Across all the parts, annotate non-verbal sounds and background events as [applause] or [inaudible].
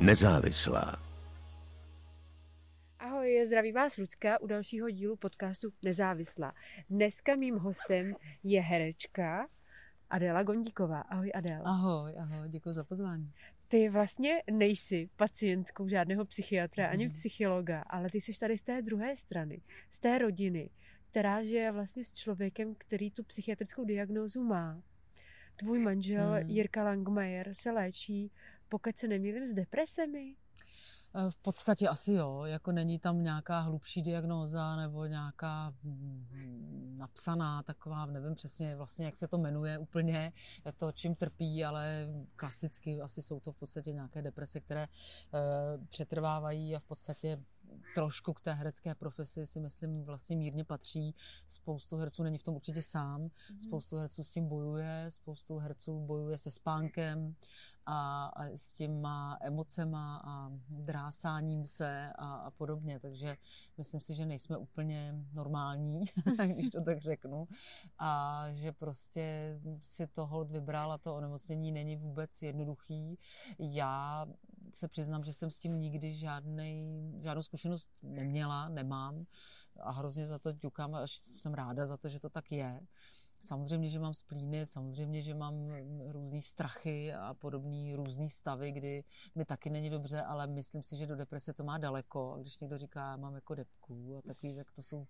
Nezávislá. Ahoj, zdraví vás Lucka u dalšího dílu podcastu Nezávislá. Dneska mým hostem je herečka Adela Gondíková. Ahoj Adel. Ahoj, ahoj, děkuji za pozvání. Ty vlastně nejsi pacientkou žádného psychiatra ani psychologa, ale ty jsi tady z té druhé strany, z té rodiny, která žije vlastně s člověkem, který tu psychiatrickou diagnózu má. Tvůj manžel hmm. Jirka Langmajer se léčí, pokud se nemýlím, s depresemi. Eh, v podstatě asi jo, jako není tam nějaká hlubší diagnóza nebo nějaká mm, napsaná taková, nevím přesně vlastně, jak se to jmenuje úplně, to, čím trpí, ale klasicky asi jsou to v podstatě nějaké deprese, které e, přetrvávají a v podstatě trošku k té herecké profesi si myslím vlastně mírně patří. Spoustu herců není v tom určitě sám, mhm. spoustu herců s tím bojuje, spoustu herců bojuje se spánkem a, a s těma emocema a drásáním se a, a podobně. Takže myslím si, že nejsme úplně normální, [laughs] když to tak řeknu. A že prostě si to hold vybral a to onemocnění není vůbec jednoduchý. Já se přiznám, že jsem s tím nikdy žádnej, žádnou zkušenost neměla, nemám a hrozně za to ťukám a jsem ráda za to, že to tak je. Samozřejmě, že mám splíny, samozřejmě, že mám různé strachy a podobné různé stavy, kdy mi taky není dobře, ale myslím si, že do deprese to má daleko. A když někdo říká, mám jako depku a takový, tak to jsou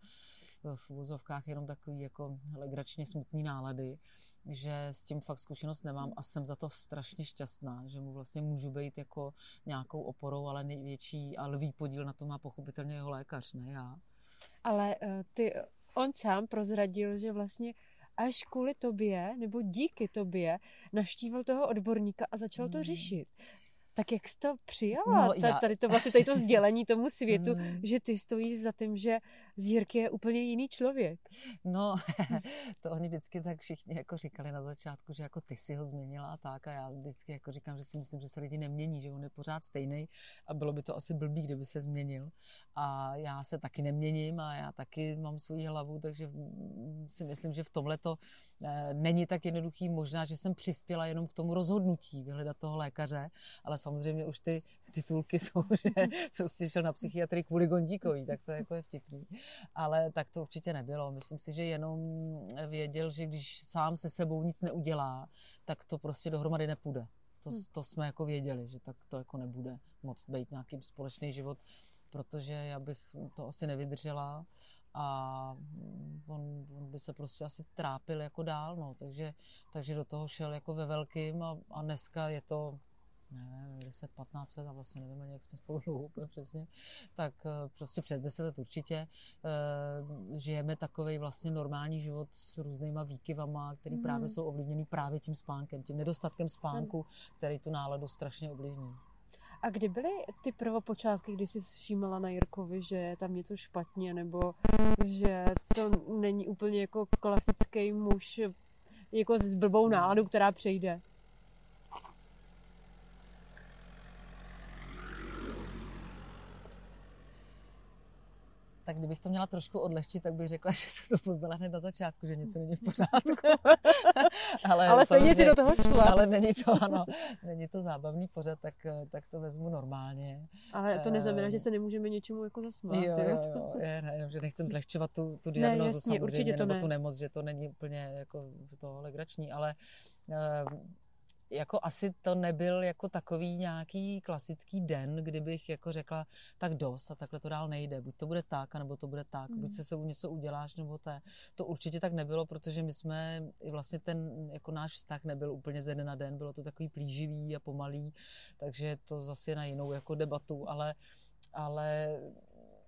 v úvozovkách jenom takový jako legračně smutný nálady, že s tím fakt zkušenost nemám a jsem za to strašně šťastná, že mu vlastně můžu být jako nějakou oporou, ale největší a lvý podíl na to má pochopitelně jeho lékař, ne já. Ale uh, ty, on sám prozradil, že vlastně až kvůli tobě nebo díky tobě naštívil toho odborníka a začal to hmm. řešit. Tak jak jsi to přijala? No, já... Tady to vlastně tady to sdělení tomu světu, [laughs] mm. že ty stojíš za tím, že z Jirky je úplně jiný člověk. No, [laughs] to oni vždycky tak všichni jako říkali na začátku, že jako ty si ho změnila a tak a já vždycky jako říkám, že si myslím, že se lidi nemění, že on je pořád stejný a bylo by to asi blbý, kdyby se změnil. A já se taky neměním a já taky mám svou hlavu, takže si myslím, že v tomhle to eh, není tak jednoduchý. Možná, že jsem přispěla jenom k tomu rozhodnutí vyhledat toho lékaře, ale samozřejmě už ty titulky [laughs] jsou, že [laughs] prostě šel na psychiatrii kvůli Gondíkový, tak to je jako je vtipný. Ale tak to určitě nebylo. Myslím si, že jenom věděl, že když sám se sebou nic neudělá, tak to prostě dohromady nepůjde. To, hm. to jsme jako věděli, že tak to jako nebude moc být nějaký společný život, protože já bych to asi nevydržela a on, on by se prostě asi trápil jako dál, no. takže, takže do toho šel jako ve velkým a, a dneska je to ne, 10, 15 let a vlastně nevím ani, jak jsme spolu dlouho [laughs] úplně přesně, tak eh, prostě přes 10 let určitě e, žijeme takový vlastně normální život s různýma výkyvama, které mm. právě jsou ovlivněny právě tím spánkem, tím nedostatkem spánku, který tu náladu strašně ovlivní. A kdy byly ty prvopočátky, kdy jsi všímala na Jirkovi, že je tam něco špatně, nebo že to není úplně jako klasický muž jako s blbou náladu, která přejde? Tak kdybych to měla trošku odlehčit, tak bych řekla, [laughs] že se to poznala hned na začátku, že něco není v pořádku. [laughs] ale ale stejně si do toho šla. [laughs] Ale není to, ano, není to zábavný pořad, tak, tak to vezmu normálně. Ale to neznamená, že se nemůžeme něčemu jako zasmát. Jo, jo, jo, je, ne, že nechcem zlehčovat tu, tu diagnozu ne, jasně, samozřejmě, to nebo ne. tu nemoc, že to není úplně jako to legrační, ale uh, jako asi to nebyl jako takový nějaký klasický den, kdybych jako řekla, tak dost a takhle to dál nejde. Buď to bude tak, nebo to bude tak. Mm. Buď se sebou něco uděláš, nebo to. To určitě tak nebylo, protože my jsme, vlastně ten jako náš vztah nebyl úplně ze dne na den, bylo to takový plíživý a pomalý, takže to zase je na jinou jako debatu, ale ale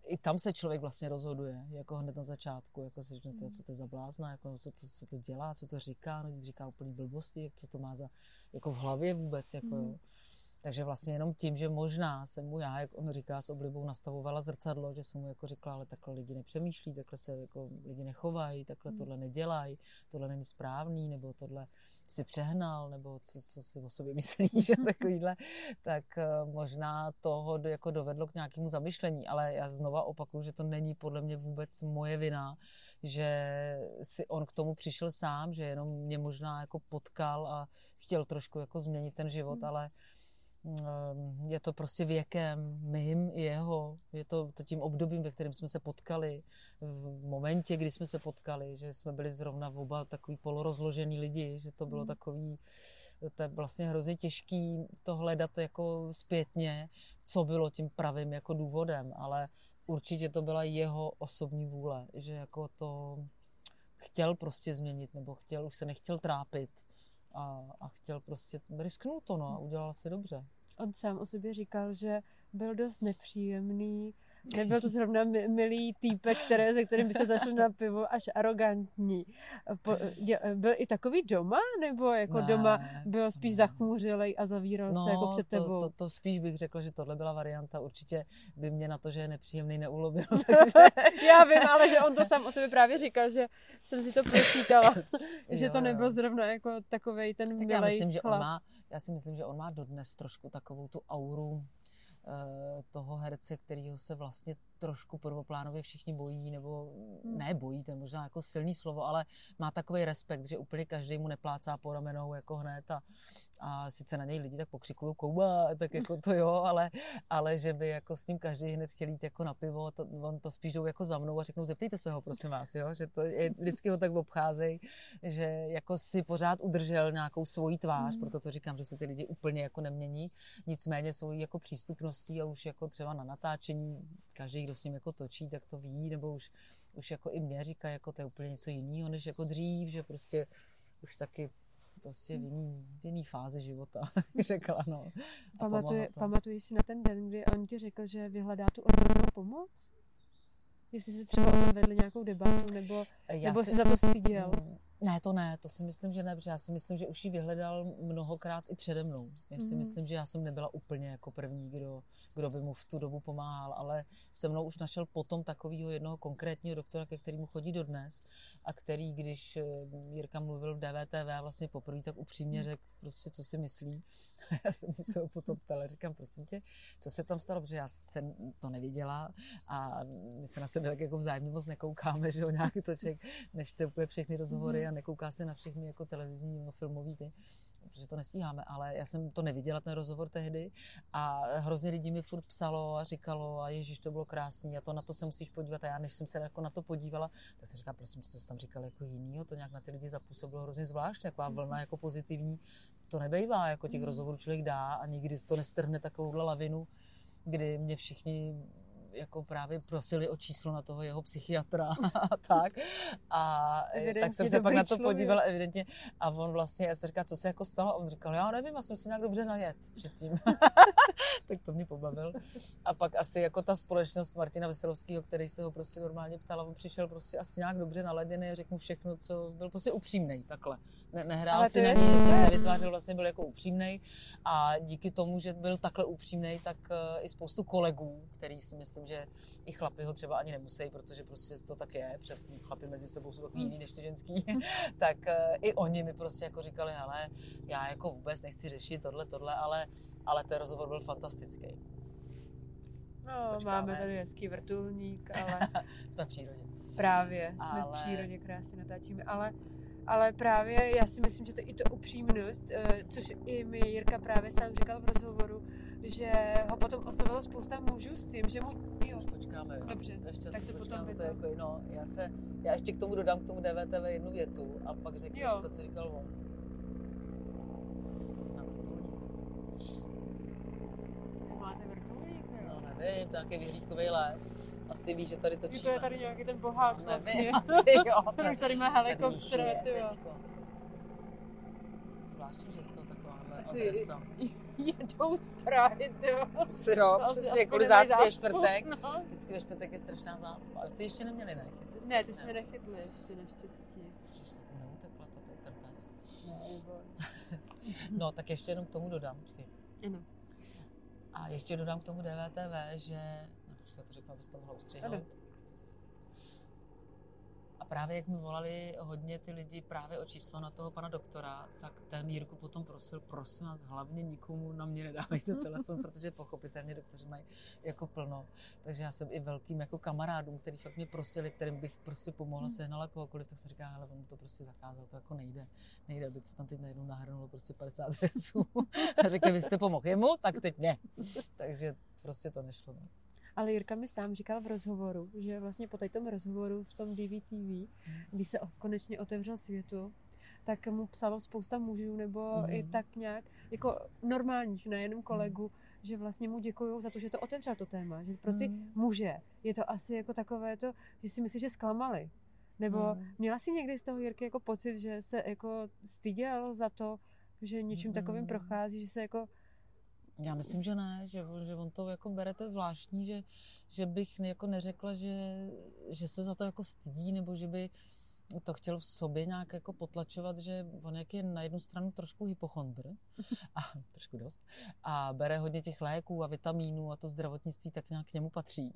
i tam se člověk vlastně rozhoduje, jako hned na začátku, jako si řekne, co to je za blázna, jako co, co, co, to dělá, co to říká, no, říká úplný blbosti, co to má za, jako v hlavě vůbec, jako, mm. Takže vlastně jenom tím, že možná jsem mu já, jak on říká, s oblibou nastavovala zrcadlo, že jsem mu jako říkala, ale takhle lidi nepřemýšlí, takhle se jako lidi nechovají, takhle mm. tohle nedělají, tohle není správný, nebo tohle si přehnal, nebo co, co si o sobě [laughs] myslí, že [laughs] takovýhle, tak eh, možná toho jako dovedlo k nějakému zamyšlení. Ale já znova opakuju, že to není podle mě vůbec moje vina, že si on k tomu přišel sám, že jenom mě možná jako potkal a chtěl trošku jako změnit ten život, hmm. ale je to prostě věkem mým i jeho, je to, to tím obdobím, ve kterém jsme se potkali, v momentě, kdy jsme se potkali, že jsme byli zrovna v oba takový polorozložený lidi, že to bylo Mm. takový, to je vlastně hrozně těžký to hledat jako zpětně, co bylo tím pravým jako důvodem, ale určitě to byla jeho osobní vůle, že jako to chtěl prostě změnit, nebo chtěl, už se nechtěl trápit a, a chtěl prostě, risknout to, no, a udělal si dobře. On sám o sobě říkal, že byl dost nepříjemný, nebyl to zrovna mi- milý týpek, které, se kterým by se zašel na pivo, až arrogantní. Po, dě, byl i takový doma, nebo jako Ne, doma byl spíš ne. zachmuřilej a zavíral se jako před to, tebou? to, to, spíš bych řekla, že tohle byla varianta. Určitě by mě na to, že je nepříjemný, neulobil. [laughs] Takže Já vím, ale že on to sám o sobě právě říkal, že jsem si to pročítala, [laughs] že Jo, to jo. nebyl zrovna jako takovej ten tak milej já myslím, že on chlap. má, já si myslím, že on má dodnes trošku takovou tu auru toho herce, kterýho se vlastně trošku prvoplánově všichni bojí, nebo Hmm. ne bojí, to je možná jako silný slovo, ale má takový respekt, že úplně každý mu neplácá po ramenou jako hned a, a sice na něj lidi tak pokřikují kouba, tak jako to jo, ale, ale že by jako s ním každý hned chtěl jít jako na pivo, to, on to spíš jdou jako za mnou a řeknou, zeptejte se ho, prosím vás, jo, že to je, vždycky ho tak obcházejí, že jako si pořád udržel nějakou svoji tvář, Mm. proto to říkám, že se ty lidi úplně jako nemění, nicméně svojí jako přístupností a už jako třeba na natáčení, každý, kdo s ním jako točí, tak to ví, nebo už, už jako i mě říká, jako to je úplně něco jiného, než jako dřív, že prostě už taky prostě v jiný, v jiný fázi života, [laughs] řekla, no. Pamatuje, pamatuji si na ten den, kdy on ti řekl, že vyhledá tu odbornou pomoc? Jestli jsi třeba vedli nějakou debatu, nebo, Já nebo si- jsi za to styděl? Mm, Ne, to ne, to si myslím, že ne, protože já si myslím, že už ji vyhledal mnohokrát i přede mnou. Já si Mhm. myslím, že já jsem nebyla úplně jako první, kdo, kdo by mu v tu dobu pomáhal, ale se mnou už našel potom takového jednoho konkrétního doktora, ke kterému chodí dodnes a který, když eh, Jirka mluvil v DVTV vlastně poprvé, tak upřímně Mhm. řekl prostě, co si myslí. [laughs] já jsem se ho potom ptala, říkám, prosím tě, co se tam stalo, protože já jsem to neviděla a my se na sebe tak jako vzájemně moc nekoukáme, že jo, nějaký to člověk nečte úplně všechny rozhovory a nekouká se na všechny jako televizní nebo filmový ty protože to nestíháme, ale já jsem to neviděla, ten rozhovor tehdy a hrozně lidí mi furt psalo a říkalo a ježíš, to bylo krásný a to na to se musíš podívat. A já než jsem se jako na to podívala, tak jsem říkala, prosím, co jsi tam říkal jako jinýho, to nějak na ty lidi zapůsobilo hrozně zvlášť, taková vlna jako pozitivní, to nebejvá, jako těch rozhovorů člověk dá a nikdy to nestrhne takovouhle lavinu, kdy mě všichni jako právě prosili o číslo na toho jeho psychiatra [laughs] a tak. A eh, tak Evidentně jsem se pak na to člověk. podívala evidentně a on vlastně, já jsem říkala, co se jako stalo a on říkal, já nevím, já jsem si nějak dobře najet předtím. [laughs] tak to mě pobavil. A pak asi jako ta společnost Martina Veselovského, který se ho prostě normálně ptal a on přišel prostě asi nějak dobře naladěný řekl mu všechno, co byl prostě upřímný takhle. Ne, nehrál Ale si na ní, nic super. nevytvářel, vlastně byl jako upřímný a díky tomu, že byl takhle upřímný, tak eh, i spoustu kolegů, který si myslím, že i chlapi ho třeba ani nemusí, protože prostě to tak je, před chlapi mezi sebou jsou takový jiný než ty ženský, [laughs] tak eh, i oni mi prostě jako říkali, hele, já jako vůbec nechci řešit tohle, tohle, ale, ale ten rozhovor byl fantastický. No, máme tady hezký vrtulník, ale [laughs] Jsme v přírodě. právě jsme Ale- v přírodě krásně natáčíme, ale ale právě já si myslím, že to i to upřímnost, eh, což i mi Jirka právě sám říkal v rozhovoru, že ho potom oslovilo spousta mužů s tím, že mu... Jo, počkáme. jo. Dobře, ještě tak to potom to jako, no, já, se, já ještě k tomu dodám k tomu DVTV jednu větu a pak řekneš Jo. to, co říkal on. Máte vrtulník? No nevím, to je nějaký vyhlídkový let. Asi ví, že tady točíme. to je tady nějaký ten boháč No, vlastně. nevím, asi jo. [laughs] Ten už tady má helikopter, ty jo. Zvláštní, že z toho takováhle Asi- adresa. Jedou z Prahy, ty jo. Si no, Asi- přesně, kvůli nemají zácpě je čtvrtek. No. Vždycky ve čtvrtek je strašná zácpa. Ale jste ještě neměli, ne? Chytli jste? Ne, ty jsme nechytli ještě naštěstí. Ježiš, tak mu neutekla ta pes. Nebo... No, tak ještě jenom k tomu dodám. Ano. A ještě dodám k tomu DVTV, že... No, počkej, to řeknu, abys to mohla ustřihnout. A právě jak mi volali hodně ty lidi právě o číslo na toho pana doktora, tak ten Jirku potom prosil, prosím vás, hlavně nikomu na mě nedávejte telefon, [laughs] protože pochopitelně doktoři mají jako plno. Takže já jsem i velkým jako kamarádům, který fakt mě prosili, kterým bych prostě pomohla, hmm. sehnala kohokoliv, tak se říká, hele, on to prostě zakázal, to jako nejde. Nejde, aby se tam teď najednou nahrnulo prostě 50 věců. [laughs] A řekli, vy jste pomohl jemu, tak teď ne. [laughs] Takže prostě to nešlo. Ne? Ale Jirka mi sám říkal v rozhovoru, že vlastně po tom rozhovoru v tom DVTV, hmm. kdy se konečně otevřel světu, tak mu psalo spousta mužů, nebo mm. i tak nějak, jako normálních, nejenom kolegů, mm. že vlastně mu děkují za to, že to otevřel to téma. Že pro ty mm. muže je to asi jako takové to, že si myslí, že zklamali. Nebo mm. měla si někdy z toho Jirky jako pocit, že se jako styděl za to, že něčím mm. takovým prochází, že se jako já myslím, že ne, že, že on to jako berete zvláštní, že, že bych jako neřekla, že, že se za to jako stydí, nebo že by to chtěl v sobě nějak jako potlačovat, že on jak je na jednu stranu trošku hypochondr, [laughs] a trošku dost, a bere hodně těch léků a vitamínů a to zdravotnictví tak nějak k němu patří,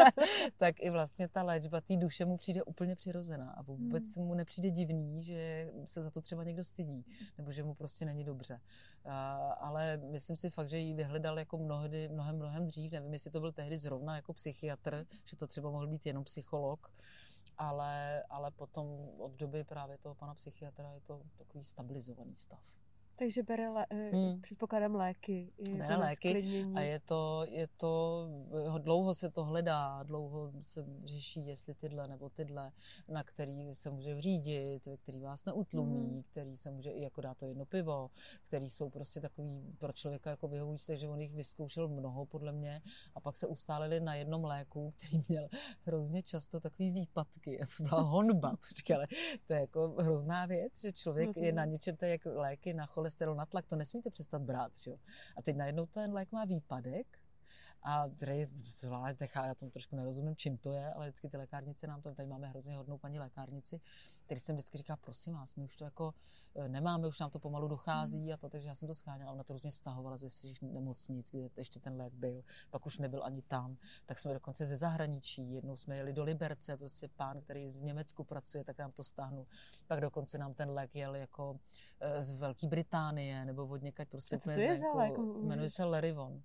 [laughs] tak i vlastně ta léčba té duše mu přijde úplně přirozená a vůbec hmm. mu nepřijde divný, že se za to třeba někdo stydí, nebo že mu prostě není dobře. A, ale myslím si fakt, že ji vyhledal jako mnohdy, mnohem, mnohem dřív, nevím, jestli to byl tehdy zrovna jako psychiatr, že to třeba mohl být jenom psycholog, ale, ale potom od doby právě toho pana psychiatra je to takový stabilizovaný stav. Takže bere, lé, eh, hmm. předpokládám, léky. Bere léky a je to, je to, dlouho se to hledá, dlouho se řeší, jestli tyhle nebo tyhle, na který se může vřídit, který vás neutlumí, hmm. který se může i jako dát to jedno pivo, který jsou prostě takový pro člověka jako vyhovující, takže on jich vyzkoušel mnoho podle mě a pak se ustálili na jednom léku, který měl hrozně často takový výpadky. A [laughs] to byla honba, [laughs] počkej, ale to je jako hrozná věc, že člověk no to je na něčem, to je jako léky na cholesterol na tlak, to nesmíte přestat brát. Že? A teď najednou ten lék má výpadek a tady zvlášť já tomu trošku nerozumím, čím to je, ale vždycky ty lékárnice nám to, tady máme hrozně hodnou paní lékárnici, který jsem vždycky říká, prosím vás, my už to jako e, nemáme, už nám to pomalu dochází hmm. a to, takže já jsem to scháněla, ona to různě stahovala ze všech nemocnic, kde ještě ten lék byl, pak už nebyl ani tam, tak jsme dokonce ze zahraničí, jednou jsme jeli do Liberce, prostě pán, který v Německu pracuje, tak nám to stáhnu, pak dokonce nám ten lék jel jako e, z Velké Británie, nebo od někať prostě. Co to je za lék? Jmenuje se Lerivon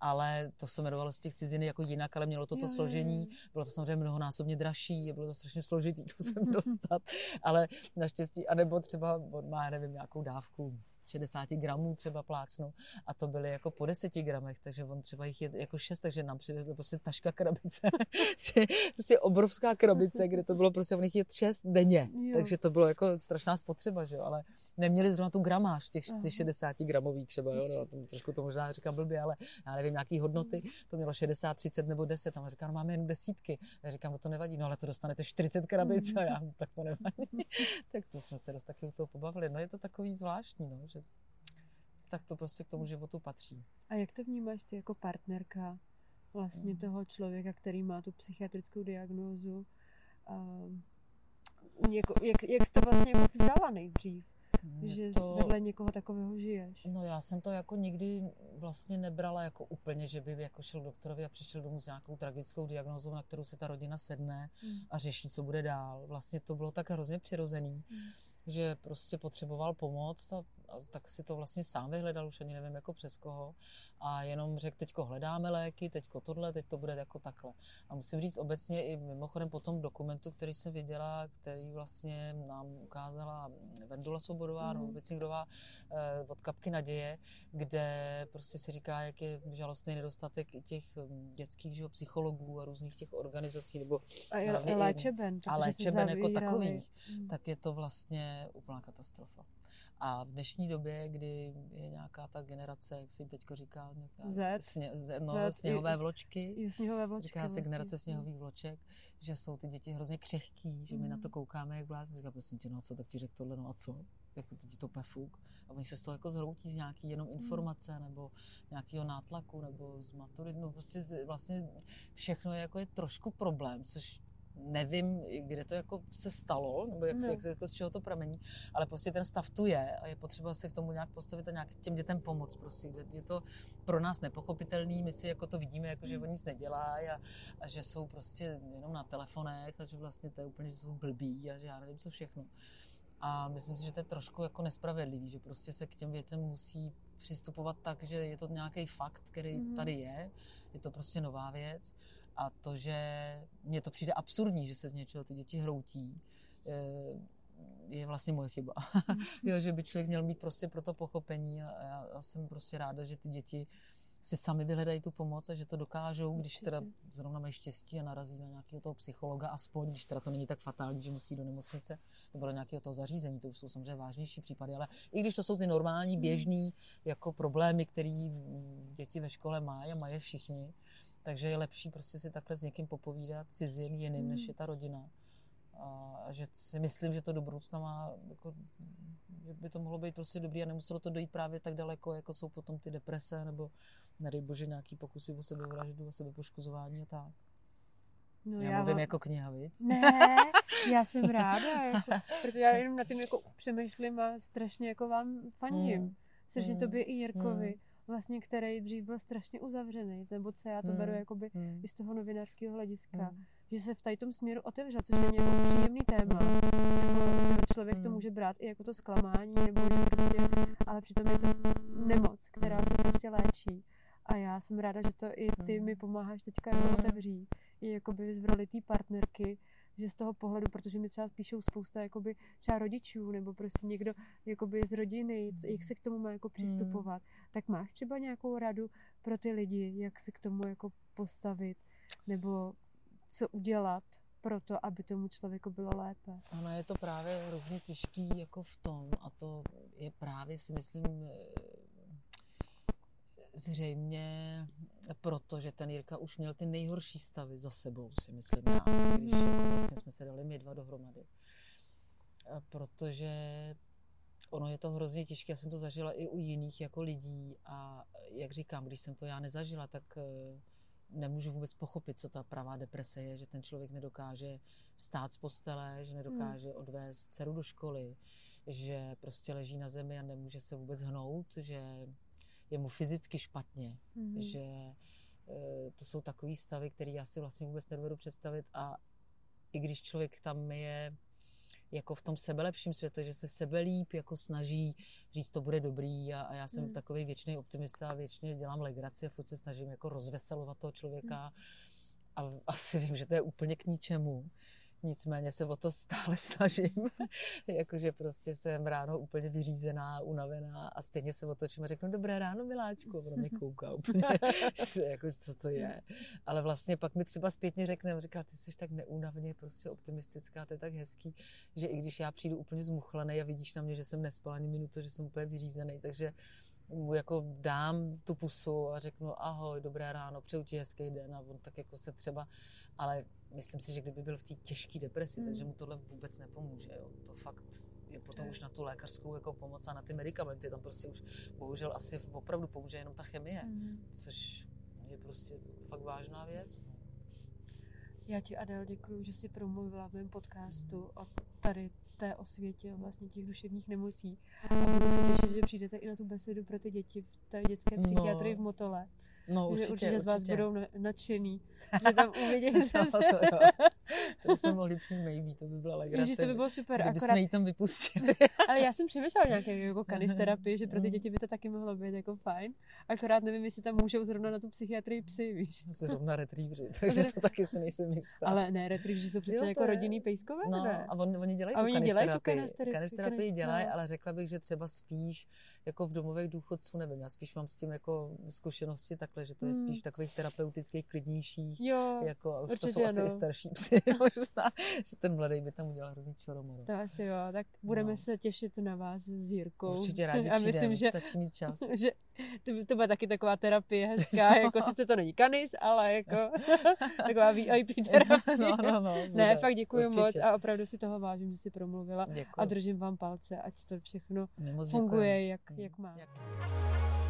ale to se jmenovalo z těch ciziny jako jinak, ale mělo to to složení, bylo to samozřejmě mnohonásobně dražší, bylo to strašně složitý to sem [laughs] dostat, ale naštěstí, anebo třeba on má, nevím, nějakou dávku 60 gramů třeba plácnu. A to byly jako po 10 gramech, takže on třeba jich je jako 6, takže nám přivezl prostě taška krabice, [laughs] prostě obrovská krabice, kde to bylo prostě, on jich je 6 denně, jo. takže to bylo jako strašná spotřeba, že jo, ale neměli zrovna tu gramáž, těch, těch 60 gramový třeba, jo, no, to, trošku to možná říkám blbě, ale já nevím, nějaký hodnoty, mm. to mělo 60, 30 nebo 10, tam říká, no máme jen desítky, já říkám, no to nevadí, no ale to dostanete 40 krabic. A já, tak to nevadí, [laughs] tak to jsme se dost taky u toho pobavili, no je to takový zvláštní, no, že tak to prostě k tomu životu patří. A jak to vnímáš ty jako partnerka vlastně mm. toho člověka, který má tu psychiatrickou diagnózu? Uh, něko, jak, jak jsi to vlastně jako vzala nejdřív? že to, vedle někoho takového žiješ. No já jsem to jako nikdy vlastně nebrala jako úplně, že by jako šel doktorovi a přišel domů s nějakou tragickou diagnózou, na kterou se ta rodina sedne mm. a řeší, co bude dál. Vlastně to bylo tak hrozně přirozený. Mm že prostě potřeboval pomoc, a, a tak si to vlastně sám vyhledal, už ani nevím jako přes koho. A jenom řekl, teďko hledáme léky, teďko tohle, teď to bude jako takhle. A musím říct obecně i mimochodem po tom dokumentu, který jsem viděla, který vlastně nám ukázala Vendula Svobodová, mm. nebo Vicingrová eh, od Kapky naděje, kde prostě se říká, jak je žalostný nedostatek i těch hm, dětských že, psychologů a různých těch organizací, nebo a léčeben, a léčeben jako takových, mm. tak je to vlastně úplná katastrofa. A v dnešní době, kdy je nějaká ta generace, jak se jim teď říká, Z, sně, z, no, Z, sněhové vločky, sněhové vločky říká se vlastně. generace sněhových vloček, že jsou ty děti hrozně křehký, že my mm. na to koukáme jak blázni. Říká, prosím tě, no a co, tak ti řekl tohle, no a co? Jako teď to pefuk. A oni se z toho jako zhroutí z nějaký jenom mm. informace, nebo nějakého nátlaku, nebo z maturit, no prostě z, vlastně všechno je jako je trošku problém, což nevím, kde to jako se stalo, nebo jak, No. se, jak, jako z čeho to pramení, ale prostě ten stav tu je a je potřeba se k tomu nějak postavit a nějak těm dětem pomoct. Prostě. Je to pro nás nepochopitelný, my si jako to vidíme, jako že Mm. oni nic nedělají a, a, že jsou prostě jenom na telefonech a že vlastně to je úplně, že jsou blbí a že já nevím co všechno. A myslím si, že to je trošku jako nespravedlivý, že prostě se k těm věcem musí přistupovat tak, že je to nějaký fakt, který Mhm. tady je, je to prostě nová věc a to, že mně to přijde absurdní, že se z něčeho ty děti hroutí, eh, je vlastně moje chyba. [laughs] jo, že by člověk měl mít prostě pro to pochopení a já, já jsem prostě ráda, že ty děti si sami vyhledají tu pomoc a že to dokážou, když teda zrovna mají štěstí a narazí na nějakého toho psychologa aspoň, když teda to není tak fatální, že musí do nemocnice nebo do nějakého toho zařízení, to už jsou samozřejmě vážnější případy, ale i když to jsou ty normální, Hmm. běžný jako problémy, které děti ve škole mají a mají všichni, takže je lepší prostě si takhle s někým popovídat cizím, jiným, Hmm. než je ta rodina. A že si myslím, že to do budoucna má, jako, že by to mohlo být prostě dobrý a nemuselo to dojít právě tak daleko, jako jsou potom ty deprese nebo nedej bože nějaký pokusy o sebevraždu a sebepoškozování a tak. No, já, já mluvím vám- jako kniha, viď? Ne, já jsem ráda, jako, [laughs] protože já jenom nad tím jako přemýšlím a strašně jako vám fandím. Mm. Strašně Mm. tobě i Jirkovi, vlastně, který dřív byl strašně uzavřený, nebo co já to Mm. beru jakoby Hmm. i z toho novinářského hlediska, Hmm. že se v tady tom směru otevřel, což není jako příjemný téma. Jako, že člověk to Mm. může brát i jako to zklamání, nebo že prostě, ale přitom je to nemoc, která se prostě léčí. A já jsem ráda, že to i ty Mm. mi pomáháš teďka jako otevřít. I jakoby v roli té partnerky, že z toho pohledu, protože mi třeba píšou spousta jakoby třeba rodičů, nebo prostě někdo jakoby z rodiny, jak se k tomu má jako přistupovat, tak máš třeba nějakou radu pro ty lidi, jak se k tomu jako postavit, nebo co udělat pro to, aby tomu člověku bylo lépe. Ono je to právě hrozně těžký jako v tom a to je právě si myslím zřejmě proto, že ten Jirka už měl ty nejhorší stavy za sebou, si myslím já, když vlastně jsme se dali my dva dohromady. A Protože ono je to hrozně těžké, já jsem to zažila i u jiných jako lidí a jak říkám, když jsem to já nezažila, tak eh, nemůžu vůbec pochopit, co ta pravá deprese je, že ten člověk nedokáže vstát z postele, že nedokáže odvést dceru do školy, že prostě leží na zemi a nemůže se vůbec hnout, že je mu fyzicky špatně, Mhm. že eh, to jsou takové stavy, které já si vlastně vůbec nedovedu představit a i když člověk tam je jako v tom sebelepším světle, že se sebe líp jako snaží říct, to bude dobrý a, a já jsem Mm. takový věčný optimista a věčně dělám legraci a furt se snažím jako rozveselovat toho člověka a asi vím, že to je úplně k ničemu. Nicméně se o to stále [laughs] snažím. Jakože prostě jsem ráno úplně vyřízená, unavená a stejně se otočím a řeknu, dobré ráno, miláčku. Ono mě kouká úplně, [laughs] jako, co to je. Ale vlastně pak mi třeba zpětně řekne, říká, ty jsi tak neúnavně prostě optimistická, to je tak hezký, že i když já přijdu úplně zmuchlaný a vidíš na mě, že jsem nespal ani minutu, že jsem úplně vyřízený, takže mu jako dám tu pusu a řeknu ahoj, dobré ráno, přeju ti hezký den a on tak jako se třeba, ale myslím si, že kdyby byl v té těžké depresi, Mm. takže mu tohle vůbec nepomůže, jo. To fakt je potom už na tu lékařskou jako pomoc a na ty medicamenty, tam prostě už bohužel asi opravdu pomůže jenom ta chemie, Mhm. což je prostě fakt vážná věc. no. Já ti, Adel, děkuji, že jsi promluvila v mém podcastu o tady té osvětě a vlastně těch duševních nemocí. A budu se těšit, že přijdete i na tu besedu pro ty děti v té dětské No. psychiatrii v Motole. No, Určitě, určitě, určitě z vás určitě. budou na- nadšený, [laughs] že tam uvidí [laughs] no, to jo. To bychom mohli přijít maybe, to by byla legrace. Ježiš, to by bylo super, Kdyby akorát, jsme jí tam vypustili. [laughs] ale já jsem přemýšlela nějaké jako kanisterapii, že pro ty Mm. děti by to taky mohlo být jako fajn. Akorát nevím, jestli tam můžou zrovna na tu psychiatrii psy, víš. Zrovna retrievři, takže to taky si nejsem jistá. Ale ne, retrievři jsou přece Jo, jako je- rodinný pejskové, No, ne? a on, oni dělají A tu oni dělají tu kanisterapii. kanisterapii, Kanisterapii kanis- dělají, no. ale řekla bych, že třeba spíš jako v domovech důchodců, nevím, já spíš mám s tím jako zkušenosti takhle, že to je Hmm. spíš v takových terapeutických, klidnějších, Jo, jako, a už to jsou asi ano. i starší psy [laughs] možná, že ten mladý by tam udělal hrozný čoromoro. to asi jo, tak budeme No. se těšit na vás s Jirkou. Určitě [laughs] rádi A myslím, že stačí mít čas. [laughs] že to, to bude taky taková terapie hezká, jako sice to není kanis, ale jako taková VIP terapie. no, no, no, ne, bude, fakt děkuji určitě. moc a opravdu si toho vážím, že jsi promluvila Děkuji. a držím vám palce, ať to všechno funguje, jak, Yakma. Yakma.